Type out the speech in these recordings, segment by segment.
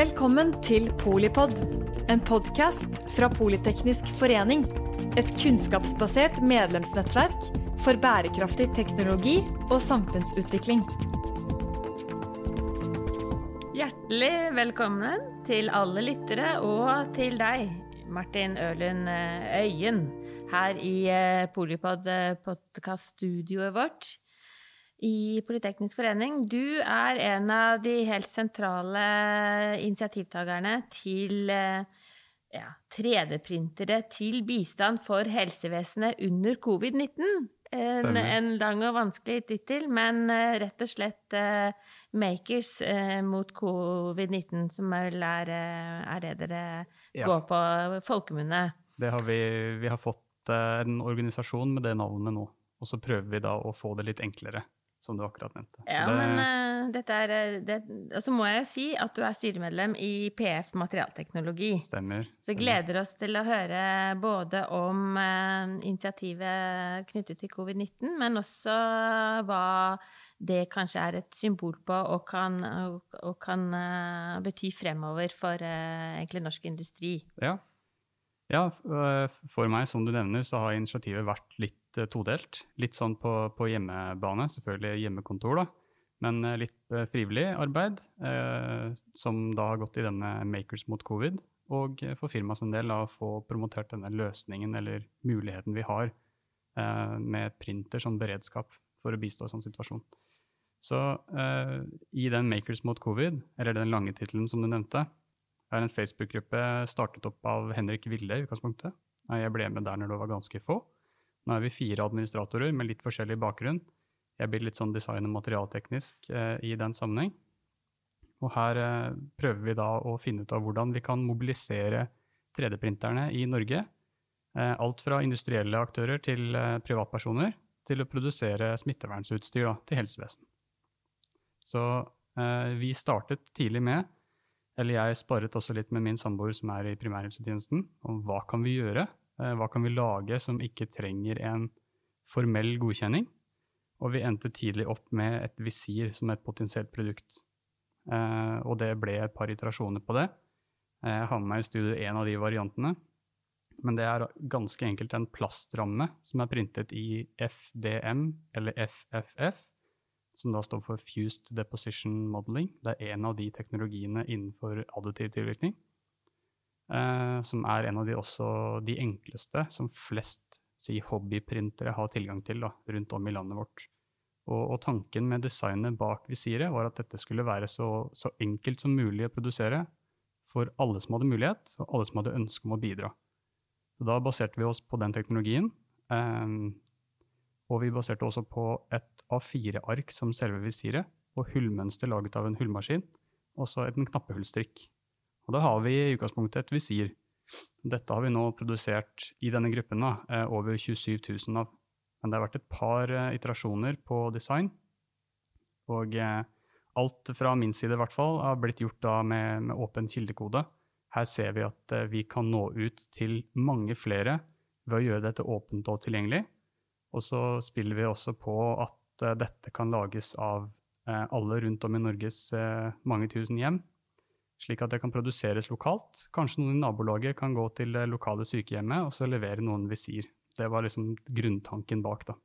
Velkommen til Polipod, en podkast fra Politeknisk forening. Et kunnskapsbasert medlemsnettverk for bærekraftig teknologi og samfunnsutvikling. Hjertelig velkommen til alle lyttere og til deg, Martin Ørlund eh, Øyen, her i eh, Polipod-podkaststudioet vårt i Politeknisk forening. Du er en av de helt sentrale initiativtakerne til eh, ja, 3D-printere til bistand for helsevesenet under covid-19. En, en, lang og vanskelig tittel, men uh, rett og slett uh, makers uh, mot covid-19, som vel er, er det dere ja. går på folkemunne. Det har vi, vi har fått en organisasjon med det navnet nå, og så prøver vi da å få det litt enklere som du akkurat nevnte. Ja, det, men uh, dette er eh, det, Og så må jeg jo si at du er styremedlem i PF Materialteknologi. Stemmer. Så gleder oss til å høre både om uh, initiativet knyttet til covid-19, men også hva det kanskje er et symbol på og kan, og, og kan uh, bety fremover for egentlig norsk industri. Ja. ja, for meg, som du nevner, så har initiativet vært litt litt eh, todelt. Litt sånn på, på, hjemmebane, selvfølgelig hjemmekontor, da. Men eh, litt eh, frivillig arbeid, eh, som da har gått i denne Makers mot covid. Og for firmaet sin del å få promotert denne løsningen eller muligheten vi har eh, med printer som beredskap for å bistå i sånn situasjon. Så eh, i den Makers mot covid, eller den lange tittelen som du nevnte, er en Facebook-gruppe startet opp av Henrik Ville i utgangspunktet. Jeg ble med der når det var ganske få. Nå er vi fire administratorer med litt forskjellig bakgrunn. Jeg blir litt sånn design- og materialteknisk eh, i den sammenheng. Og her eh, prøver vi da å finne ut av hvordan vi kan mobilisere 3D-printerne i Norge. Eh, alt fra industrielle aktører til eh, privatpersoner til å produsere smittevernutstyr da, til helsevesen. Så eh, vi startet tidlig med, eller jeg sparret også litt med min samboer som er i primærhelsetjenesten, om hva kan vi gjøre hva kan vi lage som ikke trenger en formell godkjenning? Og vi endte tidlig opp med et visir som et potensielt produkt. Eh, og det ble et par iterasjoner på det. Eh, jeg har med meg i studio en av de variantene. Men det er ganske enkelt en plastramme som er printet i FDM, eller FFF, som da står for Fused Deposition Modeling. Det er en av de teknologiene innenfor additiv tilvirkning. Uh, som er en av de også de enkleste som flest si, hobbyprintere har tilgang til da, rundt om i landet vårt. Og, og, tanken med designet bak visiret var at dette skulle være så, så, enkelt som mulig å produsere for alle som hadde mulighet, og alle som hadde ønske om å bidra. Så da baserte vi oss på den teknologien. Um, og vi baserte også på et A4-ark som selve visiret, og hullmønster laget av en hullmaskin, og så en knappehullstrikk. Og da har vi i utgangspunktet et visir. Dette har vi nå produsert i denne gruppen, da, eh, over 27 000 av. Men det har vært et par eh, iterasjoner på design. Og eh, alt fra min side i hvert fall har blitt gjort da med, med åpen kildekode. Her ser vi at vi kan nå ut til mange flere ved å gjøre dette åpent og tilgjengelig. Og så spiller vi også på at dette kan lages av alle rundt om i Norges mange tusen hjem slik at det kan produseres lokalt. Kanskje noen i nabolaget kan gå til det lokale sykehjemmet og så levere noen visir. Det var liksom grunntanken bak, da.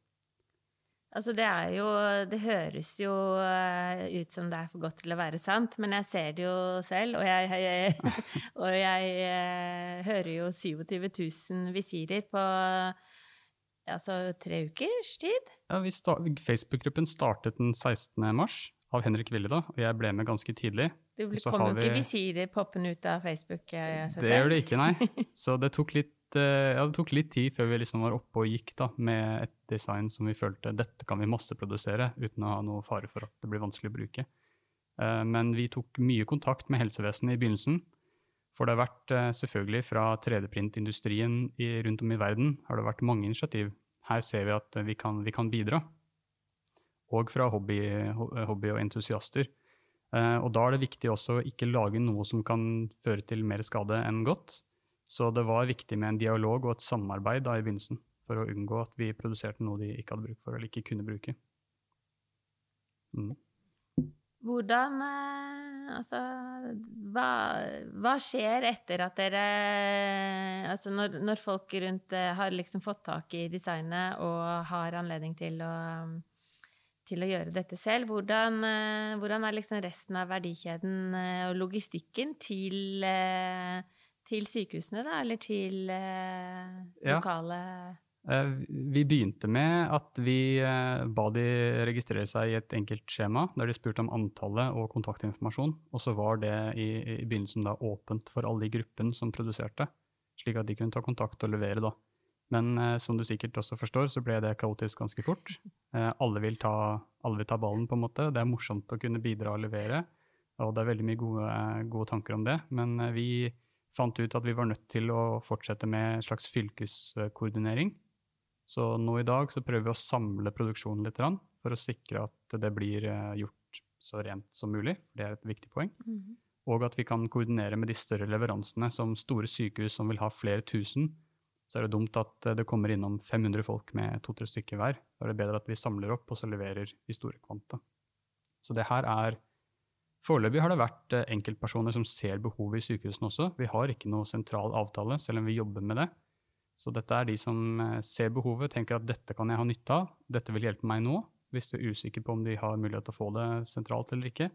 Altså det er jo Det høres jo eh, ut som det er for godt til å være sant, men jeg ser det jo selv. Og jeg, jeg, og jeg eh, hører jo 27 000 visirer på altså tre ukers tid. Ja, Facebook-gruppen startet den 16. mars av Henrik Ville, da, og jeg ble med ganske tidlig. Det kom jo ikke visirer poppende ut av Facebook? Eh, det gjør det ikke, nei. Så det tok, litt, eh, ja, det tok litt tid før vi liksom var oppe og gikk da, med et design som vi følte dette kan vi masseprodusere uten å ha noe fare for at det blir vanskelig å bruke. Eh, men vi tok mye kontakt med helsevesenet i begynnelsen. For det har vært selvfølgelig fra 3D-printindustrien rundt om i verden har det vært mange initiativ. Her ser vi at vi kan, vi kan bidra. Og fra hobby, hobby og entusiaster. Eh, og da er det viktig også å ikke lage noe som kan føre til mer skade enn godt. Så det var viktig med en dialog og et samarbeid da i begynnelsen for å unngå at vi produserte noe de ikke hadde bruk for eller ikke kunne bruke. Mm. Hvordan eh, Altså, hva, hva, skjer etter at dere Altså, når, når folk rundt eh, har liksom fått tak i designet og har anledning til å, til å gjøre dette selv, hvordan, eh, hvordan er liksom resten av verdikjeden og logistikken til, til sykehusene, da, eller til lokale ja. Eh, vi begynte med at vi eh, ba de registrere seg i et enkelt skjema, der de spurte om antallet og kontaktinformasjon. Og så var det i, i begynnelsen da åpent for alle i gruppen som produserte, slik at de kunne ta kontakt og levere. da. Men eh, som du sikkert også forstår, så ble det kaotisk ganske fort. Eh, alle, vil ta, alle, vil ta, ballen, på en måte. Det er morsomt å kunne bidra og levere, og det er veldig mye gode, gode tanker om det. Men eh, vi fant ut at vi var nødt til å fortsette med en slags fylkeskoordinering. Så nå i dag så prøver vi å samle produksjonen litt for å sikre at det blir eh, gjort så rent som mulig. Det er et viktig poeng. Mm -hmm. Og at vi kan koordinere med de større leveransene, som store sykehus som vil ha flere tusen. Så er det dumt at eh, det kommer innom 500 folk med to-tre stykker hver. Da er det bedre at vi samler opp og så leverer i store kvanta. Så det her er Foreløpig har det vært eh, enkeltpersoner som ser behovet i sykehusene også. Vi har ikke noe sentral avtale, selv om vi jobber med det. Så dette er de som eh, ser behovet, tenker at dette kan jeg ha nytte av, dette vil hjelpe meg nå. Hvis du er usikker på om de har mulighet til å få det sentralt eller ikke,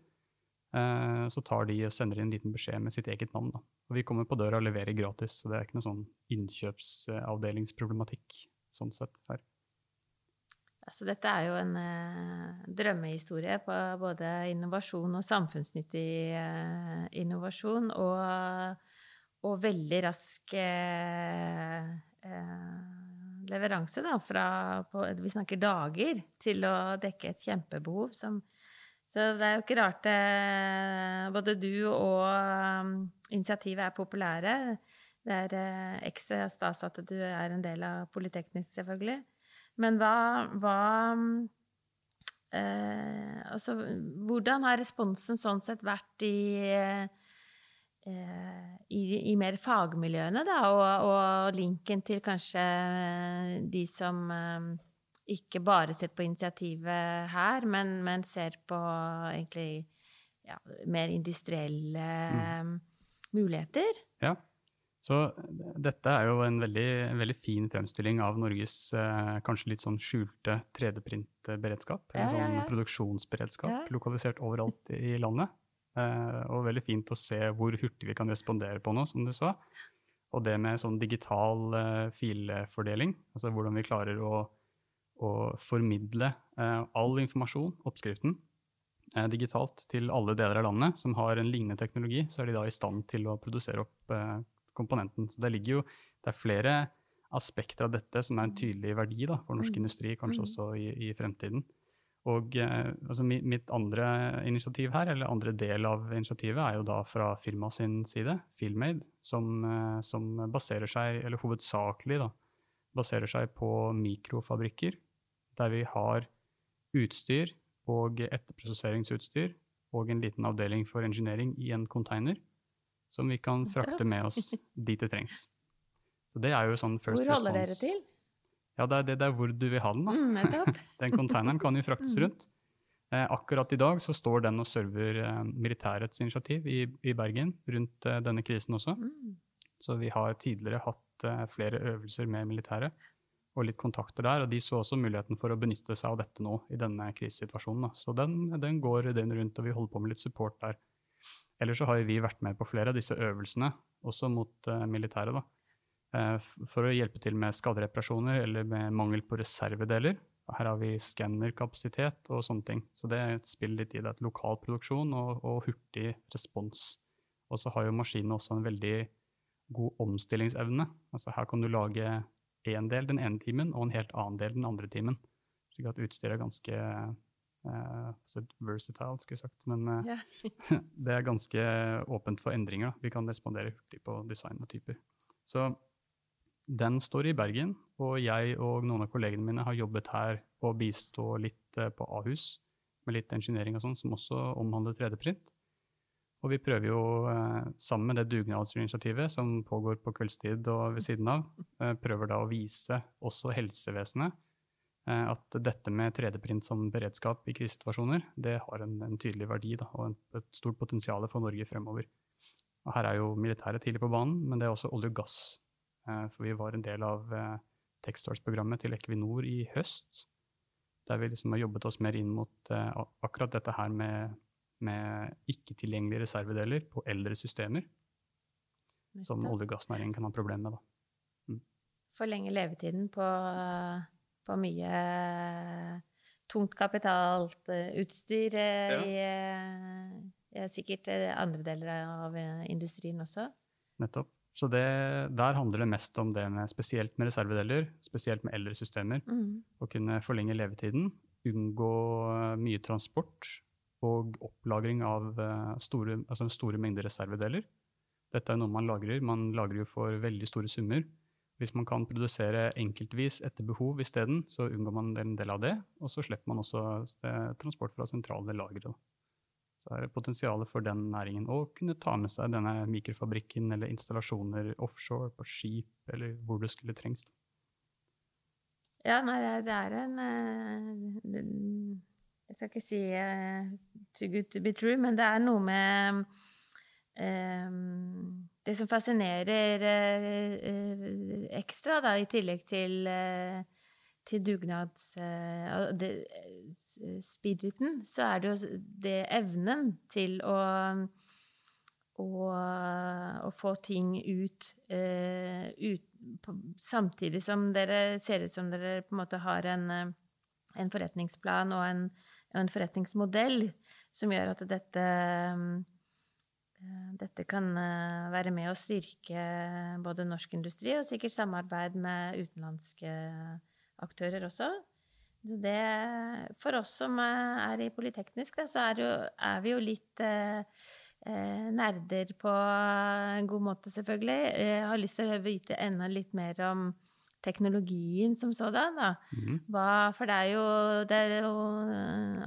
så tar de og sender inn en liten beskjed med sitt eget navn. Da. Og vi kommer på døra og leverer gratis, så det er ikke noe sånn innkjøpsavdelingsproblematikk sånn sett her. Altså, dette er jo en eh, drømmehistorie på både innovasjon og samfunnsnyttig eh, innovasjon. Og, og veldig rask uh, eh, leveranse da, fra på, vi snakker dager til å dekke et kjempebehov som Så det er jo ikke rart det både du og um, initiativet er populære. Det er eh, ekstra stas at du er en del av Politeknisk, selvfølgelig. Men hva, hva eh, Altså, hvordan har responsen sånn sett vært i Eh, i, i, mer fagmiljøene, da, og, og, linken til kanskje de som eh, ikke bare ser på initiativet her, men, men ser på egentlig ja, mer industrielle mm. muligheter. Ja. Så dette er jo en veldig, en veldig fin fremstilling av Norges eh, kanskje litt sånn skjulte 3D-printberedskap. Ja, en sånn ja, produksjonsberedskap lokalisert overalt i landet. Eh, og veldig fint å se hvor hurtig vi kan respondere på noe, som du sa. Og det med sånn digital eh, filfordeling, altså hvordan vi klarer å, å formidle uh, all informasjon, oppskriften, digitalt til alle deler av landet som har en lignende teknologi, så er de da i stand til å produsere opp komponenten. Så det ligger jo Det er flere aspekter av dette som er en tydelig verdi da, for norsk mm. industri, kanskje mm. også i, i fremtiden. Og eh, altså mitt andre initiativ her, eller andre del av initiativet, er jo da fra firmaet sin side, Filmade, som, eh, som, baserer seg, eller hovedsakelig da, baserer seg på mikrofabrikker, der vi har utstyr og etterprosesseringsutstyr og en liten avdeling for engineering i en container, som vi kan frakte med oss dit det trengs. Så det er jo sånn first Hvor holder dere til? Ja, det er, det, det er hvor du vil ha den. da. Mm, den containeren kan jo fraktes mm. rundt. Eh, akkurat i dag så står den og server eh, militærets initiativ i, i, Bergen rundt eh, denne krisen også. Mm. Så vi har tidligere hatt eh, flere øvelser med militæret og litt kontakter der. Og de så også muligheten for å benytte seg av dette nå i denne krisesituasjonen. Så den, den går den rundt, og vi holder på med litt support der. Ellers så har vi vært med på flere av disse øvelsene, også mot uh, militæret. da. Eh, for å hjelpe til med skadereparasjoner eller med mangel på reservedeler. Her har vi skannerkapasitet og sånne ting. Så det spiller litt i det. Lokal produksjon og, og hurtig respons. Og så har jo maskinene også en veldig god omstillingsevne. Altså her kan du lage én del den ene timen og en helt annen del den andre timen. Slik at utstyret er ganske uh, versatile, skulle jeg sagt. Men uh, yeah. det er ganske åpent for endringer. Vi kan respondere hurtig på design og typer. Så den står i Bergen, og jeg og noen av kollegene mine har jobbet her og bistå litt uh, på Ahus med litt engineering og sånn, som også omhandler 3D-print. Og vi prøver jo, eh, sammen med det dugnadsinitiativet som pågår på kveldstid og ved siden av, eh, prøver da å vise også helsevesenet at dette med 3D-print som beredskap i krisesituasjoner, det har en, en tydelig verdi da, og en, et stort potensial for Norge fremover. Og her er jo militæret tidlig på banen, men det er også olje og gass. For vi var en del av Techstars-programmet til Equinor i høst, der vi liksom har jobbet oss mer inn mot akkurat dette her med, med ikke-tilgjengelige reservedeler på eldre systemer, som olje- og gassnæringen kan ha problemer med. da forlenge levetiden på, på mye tungt kapitalt eh, utstyr eh, ja. i, i sikkert eh, andre deler av industrien også. Nettopp. Så det, der handler det mest om det med spesielt med reservedeler, spesielt med eldre systemer. Mm. Å kunne forlenge levetiden, unngå mye transport og opplagring av store, altså store mengder reservedeler. Dette er noe man lagrer. Man lagrer jo for veldig store summer. Hvis man kan produsere enkeltvis etter behov isteden, så unngår man en del av det. Og så slipper man også eh, transport fra sentrale lagre. Så er det potensialet for den næringen å kunne ta med seg denne mikrofabrikken eller installasjoner offshore, på skip, eller hvor det skulle trengs. Ja, nei, det er en eh, Jeg skal ikke si uh, too good to be true, men det er noe med um, det som fascinerer uh, ekstra, da, i tillegg til, uh, til dugnadsspiriten, så er det jo det evnen til å, å, å få ting ut, uh, ut på, samtidig som dere ser ut som dere på en måte har en, en forretningsplan og en, en forretningsmodell som gjør at dette Eh, dette kan eh, være med å styrke både norsk industri og sikkert samarbeid med utenlandske aktører også. Det, for oss som er i Politeknisk, da, så er, jo, er, vi jo litt eh, eh, nerder på en god måte, selvfølgelig. Jeg har lyst til å vite enda litt mer om teknologien som sådan. Da. Mm. Hva, for det er jo, det er jo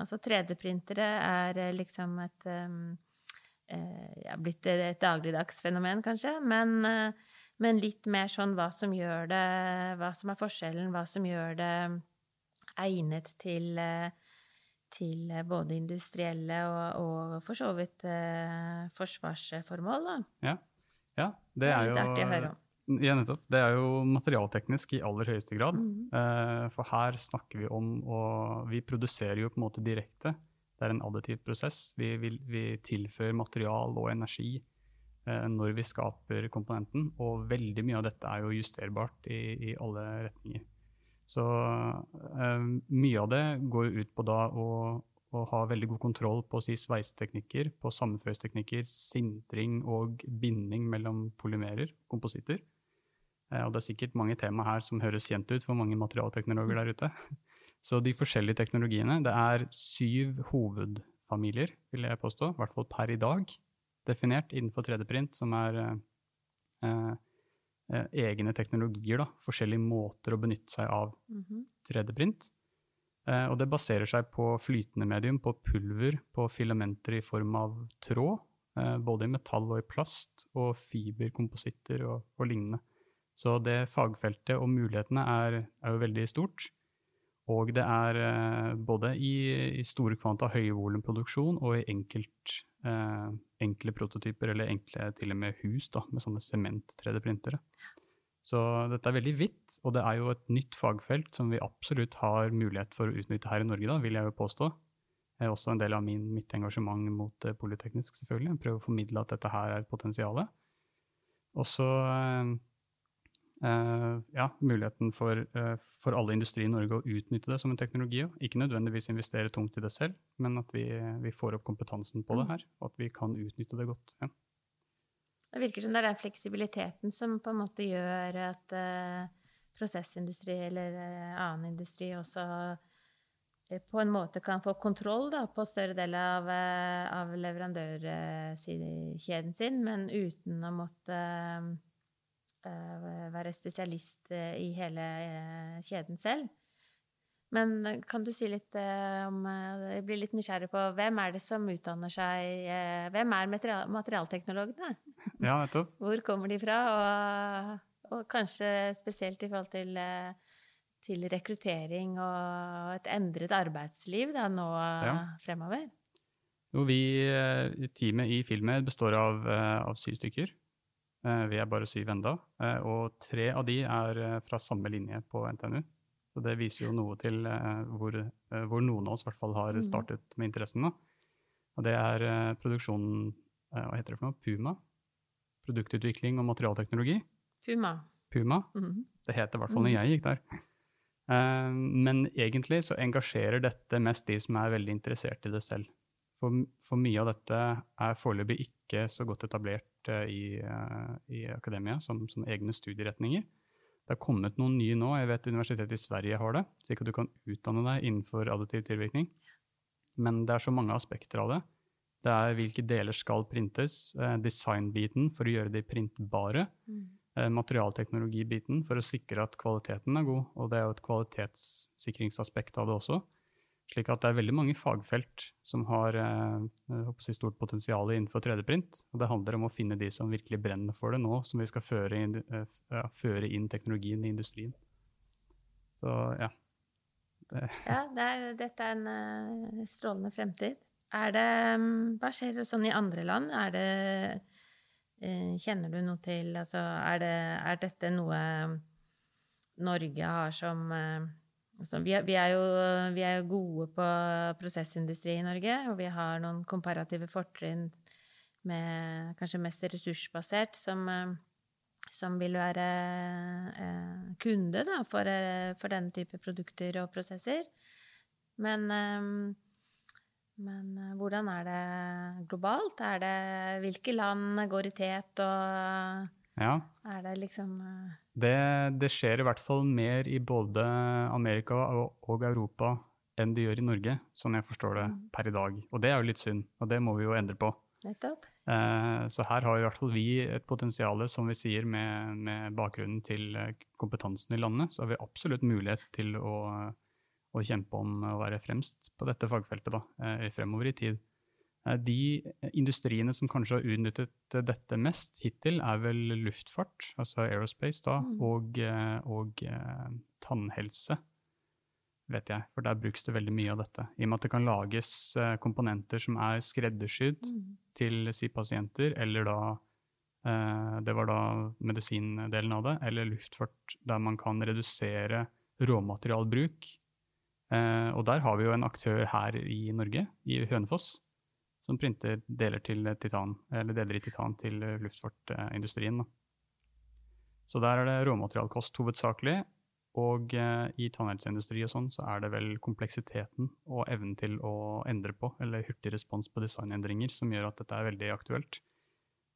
Altså 3D-printere er liksom et um, eh, ja, blitt et dagligdagsfenomen, kanskje. Men, eh, men, litt mer sånn hva som gjør det Hva som er forskjellen, hva som gjør det egnet til, eh, til både industrielle og, og for så vidt eh, forsvarsformål, da. Ja. ja det er, jo Litt artig å høre om. Ja, nettopp. Det er jo materialteknisk i aller høyeste grad. Mm. Eh, for her snakker vi om og Vi produserer jo på en måte direkte det er en additiv prosess. Vi, vi, vi tilfører material og energi eh, når vi skaper komponenten, og veldig mye av dette er jo justerbart i, i alle retninger. Så eh, mye av det går ut på da å, å ha veldig god kontroll på si sveiseteknikker, på sammenføringsteknikker, sintring og binding mellom polymerer, kompositter. Eh, og det er sikkert mange tema her som høres kjent ut for mange materialteknologer der ute. Så de forskjellige teknologiene Det er syv hovedfamilier, vil jeg påstå, i hvert fall per i dag, definert innenfor 3D-print, som er eh, eh, egne teknologier. Da, forskjellige måter å benytte seg av 3D-print. Eh, og det baserer seg på flytende medium, på pulver, på filamenter i form av tråd. Eh, både i metall og i plast, og fiberkompositter og, og lignende. Så det fagfeltet og mulighetene er, er jo veldig stort. Og det er eh, både i, i, store kvanta høyvolumproduksjon og i enkelt, eh, enkle prototyper, eller enkle til og med hus da, med sånne sement-3D-printere. Så dette er veldig vidt, og det er jo et nytt fagfelt som vi absolutt har mulighet for å utnytte her i Norge, da, vil jeg jo påstå. Det er også en del av min, mitt engasjement mot uh, Polyteknisk, selvfølgelig. Prøve å formidle at dette her er potensialet. Og så uh, ja, muligheten for, uh, for, alle industrier i Norge å utnytte det som en teknologi. Ikke nødvendigvis investere tungt i det selv, men at vi, vi får opp kompetansen på det mm. her, og at vi kan utnytte det godt. Ja. Det virker som det er den fleksibiliteten som på en måte gjør at uh, prosessindustri eller annen industri også på en måte kan få kontroll da, på større del av, av leverandørkjeden sin, men uten å måtte være spesialist i hele kjeden selv. Men kan du si litt om Jeg blir litt nysgjerrig på hvem er det som utdanner seg Hvem er materialteknologene? Ja, nettopp. Hvor kommer de fra? Og, og, kanskje spesielt i forhold til til rekruttering og et endret arbeidsliv da, nå Ja. fremover? Jo, vi, eh, teamet i Filmed består av, eh, av syv stykker. Eh, Vi er bare syv enda, eh, og tre av de er eh, fra samme linje på NTNU. Så det viser jo noe til eh, hvor, eh, hvor noen av oss i hvert fall har Mhm. startet med interessen. Da. Og det er eh, produksjonen eh, Hva heter det for noe? Puma? Produktutvikling og materialteknologi. Puma. Puma. Mhm. Det het det i hvert fall når jeg gikk der. Eh, men egentlig så engasjerer dette mest de som er veldig interessert i det selv. For, for mye av dette er foreløpig ikke så godt etablert eh, i, eh, i akademia som, som egne studieretninger. Det har kommet noen nye nå. Jeg vet Universitetet i Sverige har det, slik at du kan utdanne deg innenfor additiv tilvirkning. Men det er så mange aspekter av det. Det er hvilke deler skal printes, eh, designbiten for å gjøre de printbare, Mm. eh, materialteknologibiten for å sikre at kvaliteten er god, og det er jo et kvalitetssikringsaspekt av det også. Slik at det er veldig mange fagfelt som har eh, si stort potensial innenfor 3D-print. Og det handler om å finne de som virkelig brenner for det nå, som vi skal føre inn, føre inn teknologien i industrien. Så ja. Ja, det er, dette er en strålende fremtid. Er det mm, Hva skjer sånn i andre land? Er det eh, Kjenner du noe til Altså, er, det, er dette noe Norge har som eh, altså, vi, er, vi, er jo, vi er jo gode på prosessindustri i Norge, og vi har noen komparative fortrinn med kanskje mest ressursbasert, som, eh, som vil være kunde da, for, for denne type produkter og prosesser. Men, men eh, hvordan er det globalt? Er det, hvilke land går i tet, og ja. er det liksom eh, Det, det skjer i hvert fall mer i både Amerika og, og Europa enn det gjør i Norge, sånn jeg forstår det Mm. per i dag. Og det er jo litt synd, og det må vi jo endre på. nettopp? Eh, Så her har i hvert fall vi et potensial, som vi sier, med, med bakgrunnen til eh, kompetansen i landet. Så har vi absolutt mulighet til å, å kjempe om å være fremst på dette fagfeltet da, eh, fremover i tid. Eh, De industriene som kanskje har utnyttet dette mest hittil, er vel luftfart, altså aerospace, da, Mm. og, eh, og eh, tannhelse, vet jeg. For der brukes det veldig mye av dette. I og med at det kan lages komponenter som er skreddersydd Mm. til si pasienter, eller da eh, Det var da medisindelen av det, eller luftfart, der man kan redusere råmaterialbruk. Eh, og der har vi jo en aktør her i Norge, i Hønefoss, som printer deler, titan, deler i titan til luftfartindustrien. Så der er det råmaterialkost hovedsakelig. Og eh, i tannhelseindustri og sånn, så er det vel kompleksiteten og evnen til å endre på, eller hurtig respons på designendringer, som gjør at dette er veldig aktuelt.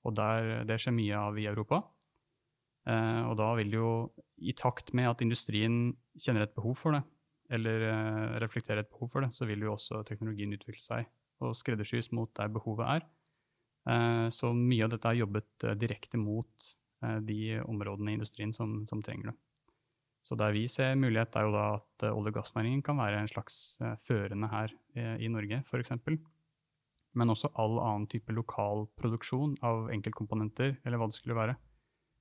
Og der, det skjer mye av i Europa. Eh, og da vil jo, i takt med at industrien kjenner et behov for det, eller reflektere et behov for det, så vil jo også teknologien utvikle seg og skreddersys mot der behovet er. Eh, så mye av dette er jobbet eh, direkte mot eh, de områdene i industrien som, som trenger det. Så der vi ser mulighet, er jo da at eh, olje- og gassnæringen kan være en slags eh, førende her eh, i Norge, f.eks. Men også all annen type lokal produksjon av enkeltkomponenter, eller hva det skulle være,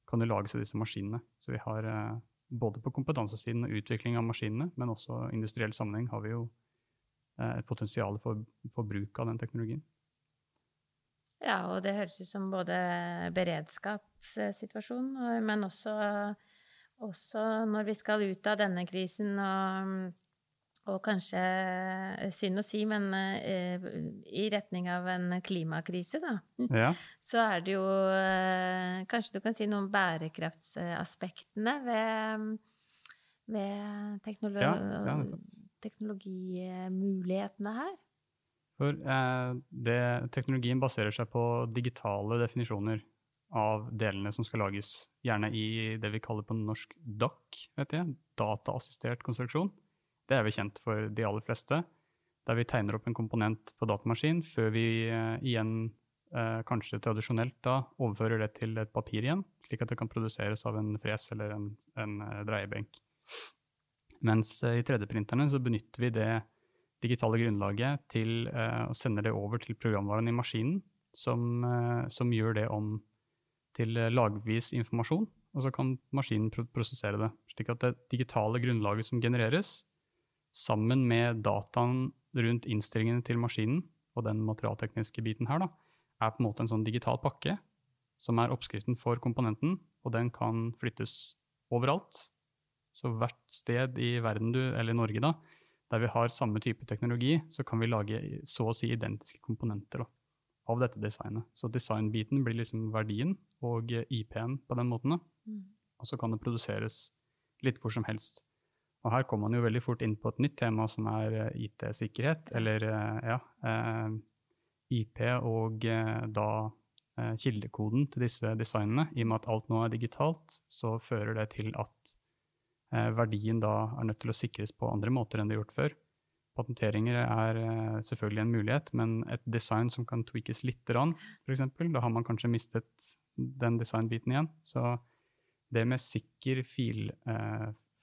kan jo lages i disse maskinene. Så vi har eh, både på kompetansesiden og utvikling av maskinene, men også i industriell sammenheng har vi jo eh, et potensial for, for bruk av den teknologien. Ja, og det høres ut som både beredskapssituasjon, men også, også når vi skal ut av denne krisen og, og kanskje synd å si, men eh, i retning av en klimakrise, da. Ja, Så er det jo eh, Kanskje du kan si noe om bærekraftsaspektene ved, ved teknolo Ja, ja, teknologimulighetene her? For eh, det, teknologien baserer seg på digitale definisjoner av delene som skal lages. Gjerne i det vi kaller på norsk DAC, vet jeg, dataassistert konstruksjon. Det er vel kjent for de aller fleste. Der vi tegner opp en komponent på datamaskin før vi eh, igjen, eh, kanskje tradisjonelt da, overfører det til et papir igjen, slik at det kan produseres av en fres eller en, en eh, dreiebenk. Mens i 3D-printerne så benytter vi det digitale grunnlaget til å sende det over til programvaren i maskinen, som, som gjør det om til lagvis informasjon, og så kan maskinen prosessere det Slik at det digitale grunnlaget som genereres, sammen med dataen rundt innstillingene til maskinen og den materialtekniske biten her, da, er på en måte en sånn digital pakke som er oppskriften for komponenten, og den kan flyttes overalt. Så hvert sted i verden du, eller Norge, da, der vi har samme type teknologi, så kan vi lage så å si identiske komponenter da, av dette designet. Så designbiten blir liksom verdien og IP-en på den måten. Da. Mm. Og så kan det produseres litt hvor som helst. Og her kommer man jo veldig fort inn på et nytt tema som er eh, IT-sikkerhet, eller eh, ja, eh, IP og da kildekoden til disse designene. I og med at alt nå er digitalt, så fører det til at verdien da er nødt til å sikres på andre måter enn det er gjort før. Patenteringer er selvfølgelig en mulighet, men et design som kan tweakes lite grann, f.eks., da har man kanskje mistet den designbiten igjen. Så det med sikker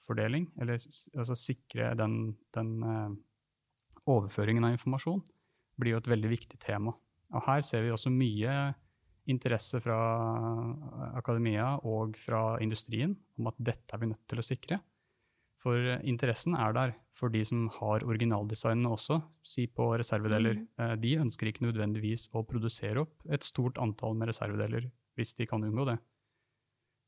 filfordeling, eller altså sikre den, den uh, overføringen av informasjon, blir jo et veldig viktig tema. Og her ser vi også mye interesse fra akademia og fra industrien om at dette er vi nødt til å sikre. For interessen er der for de som har originaldesignene også, si på reservedeler. Mm. Eh, de ønsker ikke nødvendigvis å produsere opp et stort antall med reservedeler hvis de kan unngå det.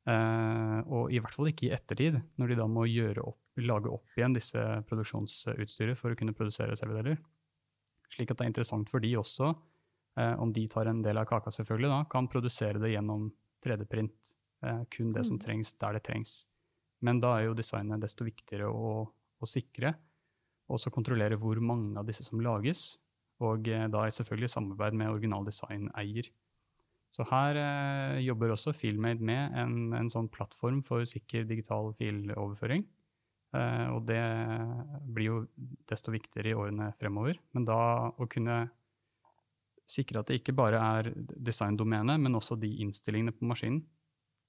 Uh, og i hvert fall ikke i ettertid, når de da må opp, lage opp igjen disse produksjonsutstyret for å kunne produsere reservedeler. Slik at det er interessant for de også, uh, om de tar en del av kaka, selvfølgelig, da, kan produsere det gjennom 3D-print. Uh, eh, kun det som mm. trengs der det trengs. Men da er jo designet desto viktigere å, å sikre, og så kontrollere hvor mange av disse som lages. Og da er selvfølgelig samarbeid med originaldesign-eier. Så her eh, jobber også Filmade med en, en, sånn plattform for sikker digital filoverføring. Eh, og det blir jo desto viktigere i årene fremover. Men da å kunne sikre at det ikke bare er designdomenet, men også de innstillingene på maskinen,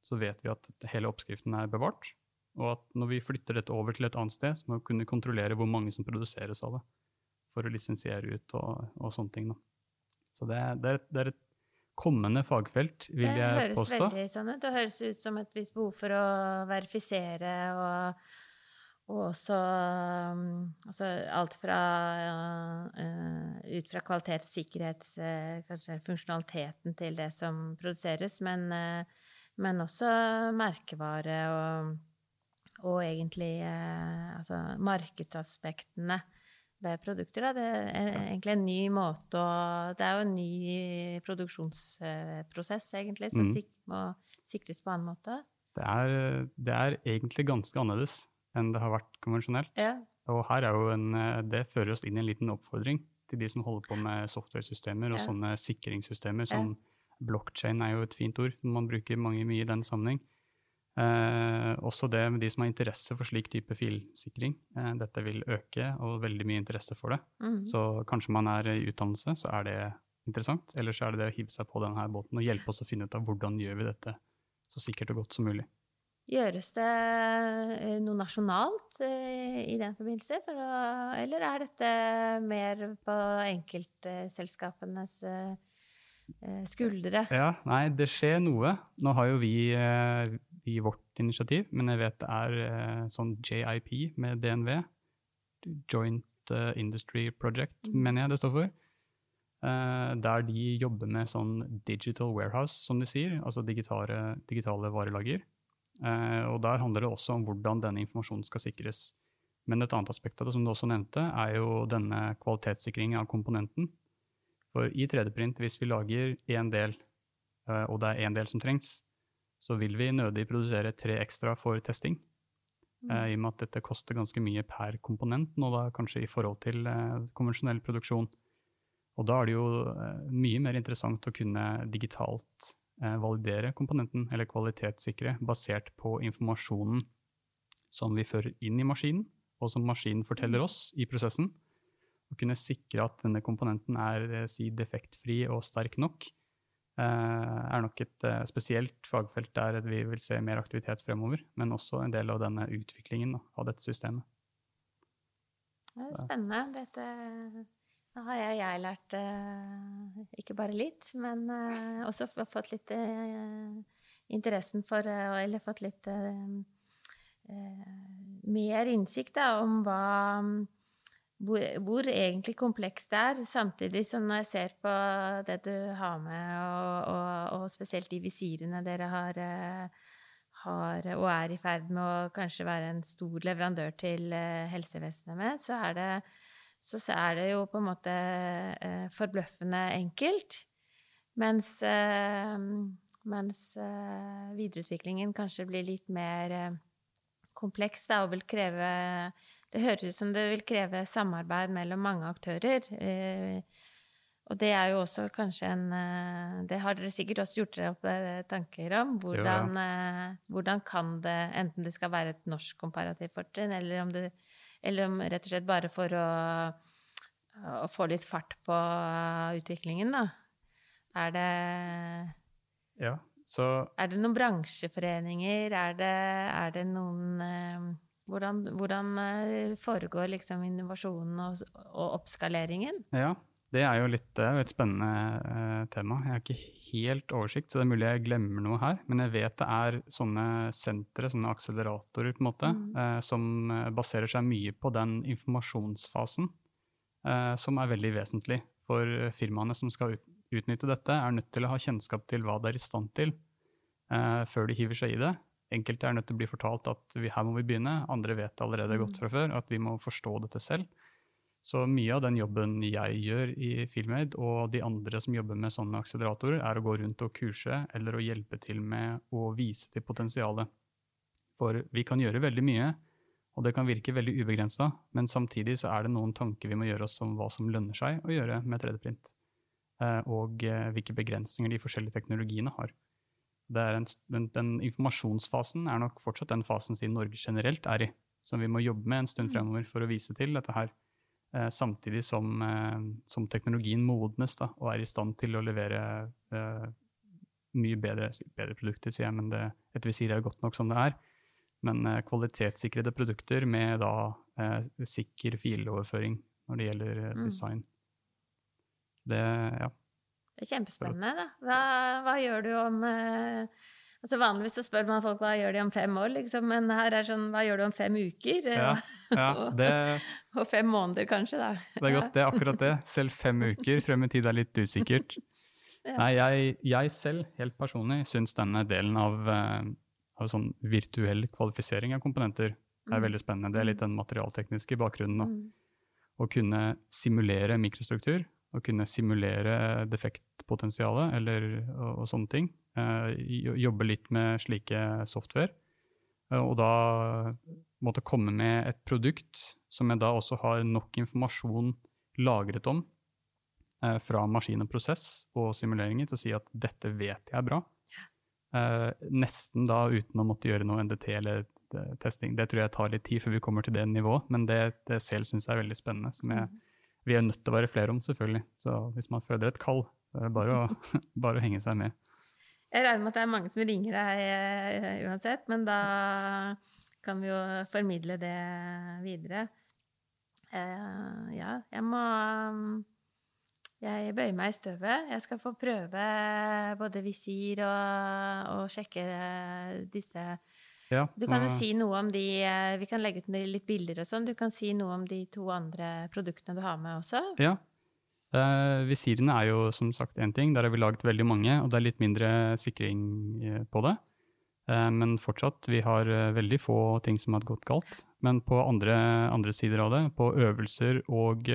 så vet vi at hele oppskriften er bevart. Og at når vi flytter dette over til et annet sted, så må vi kunne kontrollere hvor mange som produseres av det. For å lisensiere ut og, og sånne ting. Da. Så det, det, er det er et kommende fagfelt, vil jeg påstå. Det høres veldig sånn ut. Det høres ut som et visst behov for å verifisere og, og også um, altså alt fra uh, ut fra kvalitets-, sikkerhets-, uh, kanskje funksjonaliteten til det som produseres, men, uh, men også merkevare og, og egentlig altså markedsaspektene ved produkter. Da. Det er egentlig en ny måte å Det er jo en ny produksjonsprosess, egentlig, som mm. må sikres på en annen måte. Det er, det er, egentlig ganske annerledes enn det har vært konvensjonelt. Ja. Og her er jo en, det fører oss inn i en liten oppfordring til de som holder på med software-systemer og ja. sånne sikringssystemer. Som ja. blockchain er jo et fint ord, man bruker mange mye i den sammenheng. Eh, også det med de som har interesse for slik type filsikring. Eh, dette vil øke, og veldig mye interesse for det. Mm. Så kanskje man er i utdannelse, så er det interessant. Eller så er det det å hive seg på denne båten og hjelpe oss å finne ut av hvordan gjør vi dette så sikkert og godt som mulig. Gjøres det eh, noe nasjonalt eh, i den forbindelse, å, eller er dette mer på enkeltselskapenes skuldre? Ja, nei, det skjer noe. Nå har jo vi i vårt initiativ, men jeg vet det er eh, sånn JIP med DNV. Joint uh, Industry Project, mm. mener jeg det står for. Uh, der de jobber med sånn digital warehouse, som de sier, altså digitale, digitale varelager. Og der handler det også om hvordan denne informasjonen skal sikres. Men et annet aspekt av det, som du også nevnte, er jo denne kvalitetssikringen av komponenten. For i 3D-print, hvis vi lager én del, og det er én del som trengs, så vil vi nødig produsere tre ekstra for testing. Mm. Eh, I og med at dette koster ganske mye per komponent nå, da kanskje i forhold til uh, konvensjonell produksjon. Og da er det jo eh, mye mer interessant å kunne digitalt validere komponenten, eller kvalitetssikre, basert på informasjonen som vi fører inn i maskinen, og som maskinen forteller mm. oss i prosessen. Å kunne sikre at denne komponenten er si, defektfri og sterk nok er nok et eh, spesielt fagfelt der vi vil se mer aktivitet fremover. Men også en del av denne utviklingen da, av dette systemet. Det er spennende. Dette nå har jeg, jeg lært eh, ikke bare litt, men også fått litt interessen for Eller fått litt mer innsikt da, om hva hvor, hvor, egentlig komplekst det er. Samtidig som når jeg ser på det du har med, og, spesielt de visirene dere har, har, og er i ferd med å kanskje være en stor leverandør til helsevesenet med, så er det, så er det jo på en måte forbløffende enkelt. Mens, mens videreutviklingen kanskje blir litt mer kompleks da, og vil kreve Det høres ut som det vil kreve samarbeid mellom mange aktører. Eh, og det er jo også kanskje en eh, Det har dere sikkert også gjort dere opp eh, tanker om. Hvordan, jo, ja. hvordan, kan det Enten det skal være et norsk komparativt fortrinn, eller om det eller om rett og slett bare for å, å få litt fart på utviklingen, da. Er det Ja. Så Er det noen bransjeforeninger? Er det, er det noen eh, hvordan, hvordan, eh, foregår liksom innovasjonen og, og, oppskaleringen? Ja, det er jo litt, er et spennende eh, tema. Jeg har ikke helt oversikt, så det er mulig jeg glemmer noe her. Men jeg vet det er sånne sentre, sånne akseleratorer, på en måte, mm. eh, som eh, baserer seg mye på den informasjonsfasen, eh, som er veldig vesentlig for firmaene som skal ut, utnytte dette, er nødt til å ha kjennskap til hva det er i stand til, før de hiver seg i det. Enkelte er nødt til å bli fortalt at vi, her må vi begynne, andre vet det allerede mm. godt fra før at vi må forstå dette selv. Så mye av den jobben jeg gjør i Filmaid, og de andre som jobber med sånne akseleratorer, er å gå rundt og kurse eller å hjelpe til med å vise til potensialet. For vi kan gjøre veldig mye, og det kan virke veldig ubegrensa, men samtidig så er det noen tanker vi må gjøre oss om hva som lønner seg å gjøre med 3D-print. Eh, og eh, hvilke begrensninger de forskjellige teknologiene har. En, den, den, informasjonsfasen er nok fortsatt den fasen siden Norge generelt er i, som vi må jobbe med en stund mm. fremover for å vise til dette her. Eh, samtidig som, eh, som, teknologien modnes da, og er i stand til å levere eh, mye bedre, bedre, produkter, sier jeg, men det, et visir er godt nok som det er. Men eh, kvalitetssikrede produkter med da sikker filoverføring når det gjelder mm. design. Det, ja. Det er kjempespennende, da. Hva, hva gjør du om uh, altså Vanligvis så spør man folk hva gjør de om fem år, liksom, men her er sånn hva gjør du om fem uker? Ja, ja, det, og, fem måneder, kanskje, da. Det er godt, det akkurat det. Selv fem uker frem i tid er litt usikkert. Ja. Nei, jeg, jeg, selv, helt personlig, syns denne delen av, uh, av sånn virtuell kvalifisering av komponenter er mm. veldig spennende. Det er litt den materialtekniske bakgrunnen. Mm. Å kunne simulere mikrostruktur å kunne simulere defektpotensialet eller, og, og sånne ting. Eh, jobbe litt med slike software. Eh, og da måtte komme med et produkt som jeg da også har nok informasjon lagret om eh, fra maskin og prosess og simuleringer til å si at dette vet jeg er bra. Eh, nesten da uten å måtte gjøre noe NDT eller testing. Det tror jeg tar litt tid før vi kommer til det nivået, men det, det selv syns jeg er veldig spennende. som jeg mm vi er nødt til å være flere om, selvfølgelig. Så hvis man føler et kall, bare å, bare å henge seg med. Jeg regner med at det er mange som ringer deg uh, uansett, men da kan vi jo formidle det videre. Uh, ja, jeg må Jeg bøyer meg i støvet. Jeg skal få prøve både visir og, og sjekke disse ja, du kan jo si noe om de eh, Vi kan legge ut litt bilder og sånn. Du kan si noe om de to andre produktene du har med også. Ja. Eh, visirene er jo som sagt én ting. Der har vi laget veldig mange, og det er litt mindre sikring eh, på det. Eh, men fortsatt, vi har veldig få ting som har gått galt. Men på andre, andre sider av det, på øvelser og,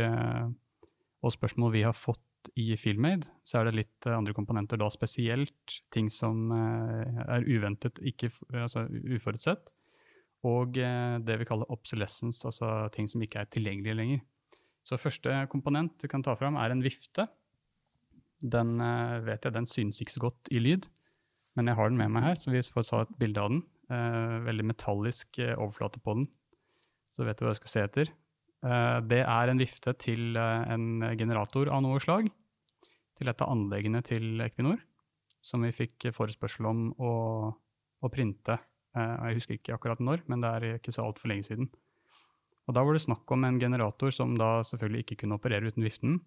og spørsmål vi har fått i FeelMade, så er det litt andre komponenter, da spesielt ting som er uventet, ikke altså uforutsett. Og det vi kaller obsolescence, altså ting som ikke er tilgjengelige lenger. Så første komponent du kan ta fram, er en vifte. Den vet jeg, den synes ikke så godt i lyd, men jeg har den med meg her, så vi får ta et bilde av den. Veldig metallisk overflate på den, så vet du hva jeg skal se etter. Eh, det er en vifte til eh, en generator av noe slag til et av anleggene til Equinor, som vi fikk forespørsel om å, å printe. Eh, jeg husker ikke akkurat når, men det er ikke så altfor lenge siden. Og Da var det snakk om en generator som da selvfølgelig ikke kunne operere uten viften.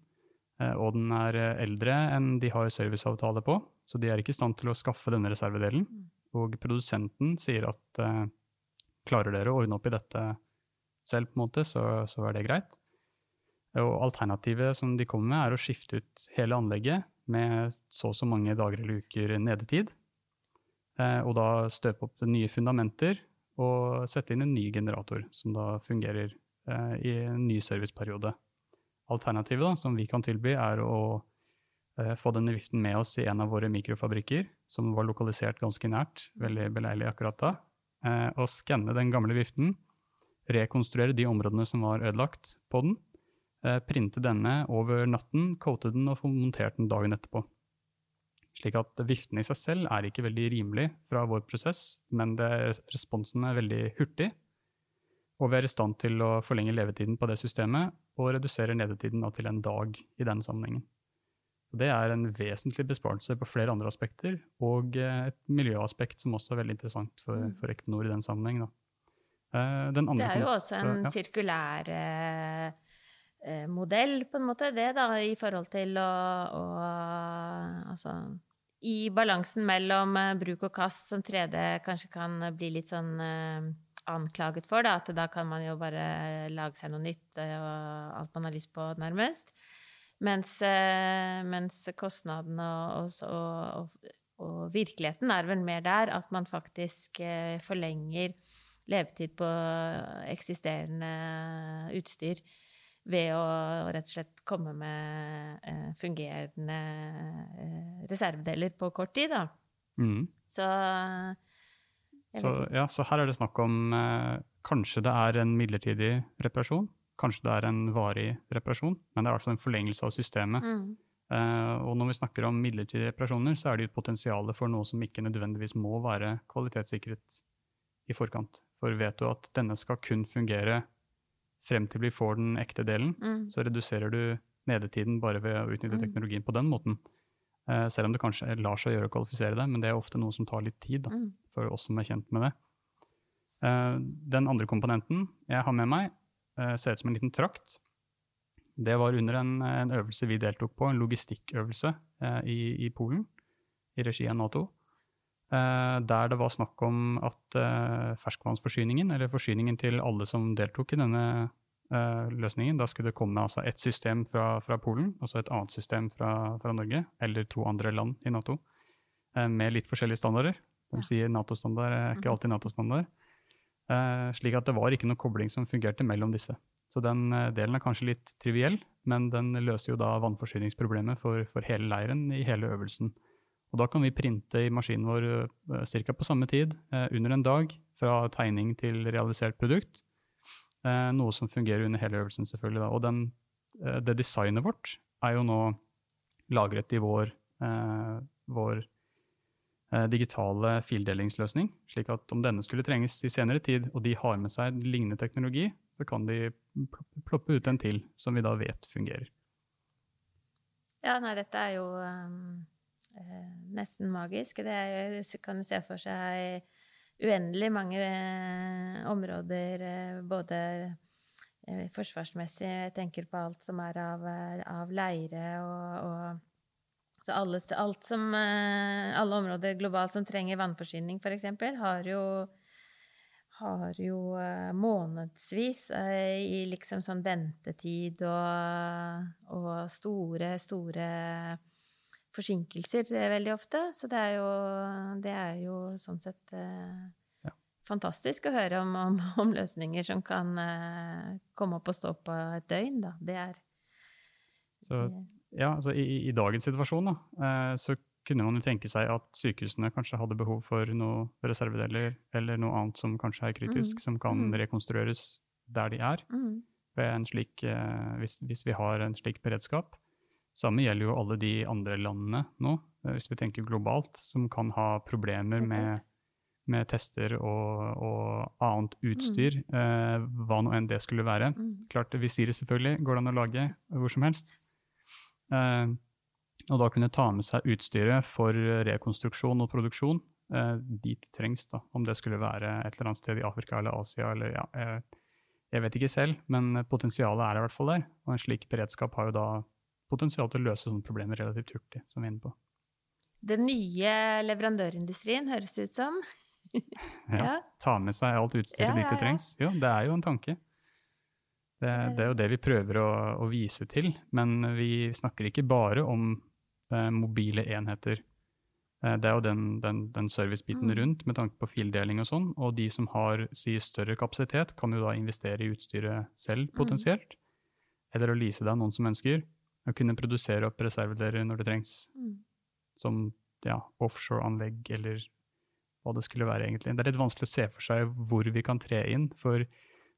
Og den er eldre enn de har serviceavtale på, så de er ikke i stand til å skaffe denne reservedelen. Og produsenten sier at klarer dere å ordne opp i dette selv, på en måte, så, så er det greit. Og alternativet som de kommer med, er å skifte ut hele anlegget med så og så mange dager eller uker nedetid. Eh, og da støpe opp nye fundamenter og sette inn en ny generator, som da fungerer eh, i en ny serviceperiode. Alternativet da, som vi kan tilby, er å eh, få denne viften med oss i en av våre mikrofabrikker, som var lokalisert ganske nært, veldig beleilig akkurat da, eh, og skanne den gamle viften, rekonstruere de områdene som var ødelagt på den, eh, printe denne over natten, coate den og få montert den dagen etterpå. Slik at viften i seg selv er ikke veldig rimelig fra vår prosess, men det, responsen er veldig hurtig. Og vi er i stand til å forlenge levetiden på det systemet og redusere nedetiden til en dag i den sammenhengen. Det er en vesentlig besparelse på flere andre aspekter, og eh, et miljøaspekt som også er veldig interessant for, Mm. for Equinor i den sammenheng. Da. Eh, Det er jo også en ja. sirkulær eh, modell, på en måte, det, da, i forhold til å, å Altså i balansen mellom eh, bruk og kast, som 3D kanskje kan bli litt sånn eh, anklaget for, da, at da kan man jo bare lage seg noe nytt og alt man har lyst på, nærmest. Mens, mens kostnadene og, og, og, og, virkeligheten er vel mer der at man faktisk forlenger levetid på eksisterende utstyr ved å rett og slett komme med eh, fungerende eh, reservedeler på kort tid, da. Mm. Så Så, ja, så her er det snakk om eh, kanskje det er en midlertidig reparasjon, kanskje det er en varig reparasjon, men det er i hvert fall en forlengelse av systemet. Mm. Eh, og når vi snakker om midlertidige reparasjoner, så er det jo et potensial for noe som ikke nødvendigvis må være kvalitetssikret i forkant. For vet du at denne skal kun fungere frem til vi får den ekte delen, Mm. så reduserer du nedetiden bare ved å utnytte Mm. teknologien på den måten. Uh, selv om det kanskje lar seg gjøre å kvalifisere det, men det er ofte noe som tar litt tid. Da Mm. for oss som er kjent med det. Uh, den andre komponenten jeg har med meg, uh, ser ut som en liten trakt. Det var under en, en øvelse vi deltok på, en logistikkøvelse i, i Polen, i regi av Nato. Eh, der det var snakk om at eh, ferskvannsforsyningen, eller forsyningen til alle som deltok i denne eh, løsningen, da skulle det komme altså ett system fra, fra Polen, og så et annet system fra, fra Norge, eller to andre land i Nato, med litt forskjellige standarder. De sier Nato-standard er ikke Mhm. alltid Nato-standard. Eh, slik at det var ikke noe kobling som fungerte mellom disse. Så den delen er kanskje litt triviell, men den løser jo da vannforsyningsproblemet for, for hele leiren i hele øvelsen. Og da kan vi printe i maskinen vår uh, ca. på samme tid, eh, under en dag, fra tegning til realisert produkt. Eh, noe som fungerer under hele øvelsen, selvfølgelig. Da. Og den, eh, det designet vårt er jo nå lagret i vår, eh, vår eh, digitale fildelingsløsning. Slik at om denne skulle trenges i senere tid, og de har med seg lignende teknologi, så kan de ploppe ut en til som vi da vet fungerer. Ja, nei, dette er jo um, eh, nesten magisk. Det er, kan jo se for seg uendelig mange eh, områder, eh, både eh, forsvarsmessig Jeg tenker på alt som er av, eh, av leire og, og Så alle, alt som eh, Alle områder globalt som trenger vannforsyning, f.eks., har jo har jo eh, månedsvis eh, i liksom sånn ventetid og, og store, store forsinkelser eh, veldig ofte. Så det er jo, det er jo sånn sett eh, Ja. fantastisk å høre om, om, om løsninger som kan eh, komme opp og stå på et døgn, da. Det er Så ja, altså i, i- dagens situasjon da, eh, så kunne man jo tenke seg at sykehusene kanskje hadde behov for noen reservedeler eller noe annet som kanskje er kritisk, Mm. som kan Mm. rekonstrueres der de er, mm, en slik, eh, hvis, hvis vi har en slik beredskap. Samme gjelder jo alle de andre landene nå, eh, hvis vi tenker globalt, som kan ha problemer med, med tester og, og annet utstyr, eh, hva nå enn det skulle være. mm. Klart visiret selvfølgelig går det an å lage hvor som helst. Eh, og da kunne ta med seg utstyret for rekonstruksjon og produksjon eh, dit trengs, da. Om det skulle være et eller annet sted i Afrika eller Asia eller ja, jeg, jeg vet ikke selv, men potensialet er i hvert fall der. Og en slik beredskap har jo da potensial til å løse sånne problemer relativt hurtig, som vi er inne på. Den nye leverandørindustrien, høres det ut som. ja, Ja. ta med seg alt utstyret Ja, dit det trengs. Jo, det er jo en tanke. Det, det er jo det vi prøver å, å vise til, men vi snakker ikke bare om eh, mobile enheter. Eh, det er jo den, den, den servicebiten Mm. rundt med tanke på fildeling og sånn, og de som har si, større kapasitet, kan jo da investere i utstyret selv Mm. potensielt, eller å lease det av noen som ønsker, å kunne produsere opp reservedeler når det trengs Mm. som ja, offshoreanlegg eller hva det skulle være egentlig. Det er litt vanskelig å se for seg hvor vi kan tre inn, for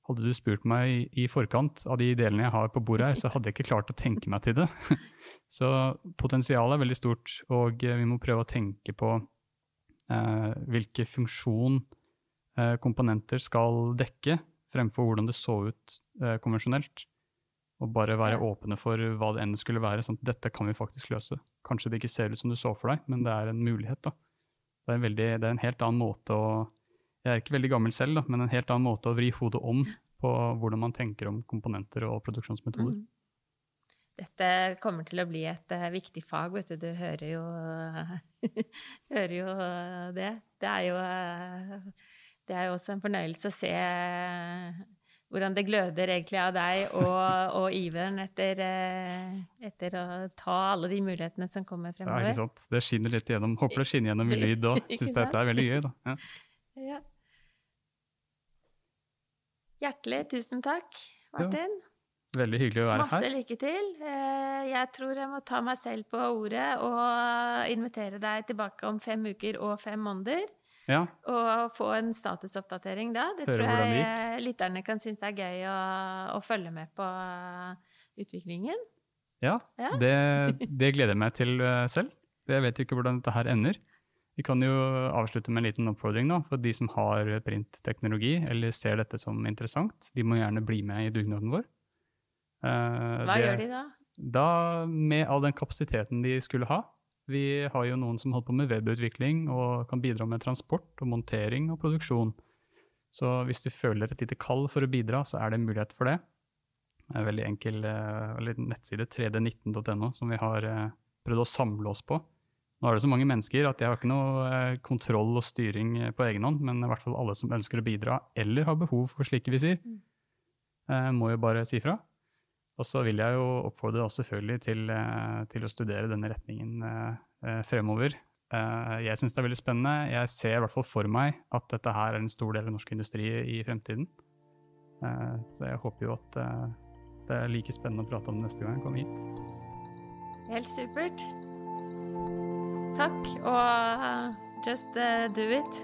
hadde du spurt meg i, forkant av de delene jeg har på bordet her, så hadde jeg ikke klart å tenke meg til det. Så potensialet er veldig stort, og eh, vi må prøve å tenke på eh, hvilke funksjon eh, komponenter skal dekke, fremfor hvordan det så ut eh, konvensjonelt. Og bare være åpne for hva det enn skulle være. sånn at dette kan vi faktisk løse. Kanskje det ikke ser ut som du så for deg, men det er en mulighet. da. Det er en, veldig, det er en helt annen måte å Jeg er ikke veldig gammel selv, da, men en helt annen måte å vri hodet om på hvordan man tenker om komponenter og produksjonsmetoder. Mm. Dette kommer til å bli et uh, viktig fag, vet du. Du hører jo, hører jo det. Det er jo, uh, det er jo også en fornøyelse å se hvordan det gløder egentlig av deg og, og iveren etter, eh, etter å ta alle de mulighetene som kommer fremover. Ja, ikke sant? Det skinner litt igjennom. Håper det skinner gjennom i lyd òg. Syns dette er veldig gøy, da. Ja. Ja. Hjertelig tusen takk, Martin. Veldig hyggelig å være Masse her. lykke til. Eh, Jeg tror jeg må ta meg selv på ordet og invitere deg tilbake om fem uker og fem måneder. Ja, Og få en statusoppdatering da. Det Hører tror jeg lytterne kan synes er gøy å, å følge med på eh, utviklingen. ja. Ja. Det, det gleder jeg meg til eh, selv. Jeg vet jo ikke hvordan dette her ender. Vi kan jo avslutte med en liten oppfordring nå, for de som har printteknologi eller ser dette som interessant. De må gjerne bli med i dugnaden vår. Eh, Hva det- gjør de da? Da med all den kapasiteten de skulle ha. Vi har jo noen som holder på med webutvikling og kan bidra med transport og montering og produksjon. Så hvis du føler et lite kall for å bidra, så er det en mulighet for det. Det er en veldig enkel eller nettside, 3d19.no, som vi har eh, prøvd å samle oss på. Nå er det så mange mennesker at jeg har ikke noe eh, kontroll og styring eh, på egen hånd, men i hvert fall alle som ønsker å bidra eller har behov for slike visir, eh, må jo bare si fra. Og så vil jeg jo oppfordre oss selvfølgelig til, eh, til å studere denne retningen eh, eh, fremover. Jeg syns det er veldig spennende. Jeg ser i hvert fall for meg at dette her er en stor del av norsk industri i fremtiden. Så jeg håper jo at det er like spennende å prate om det neste gang jeg kommer hit. Helt supert. Takk, og just do it.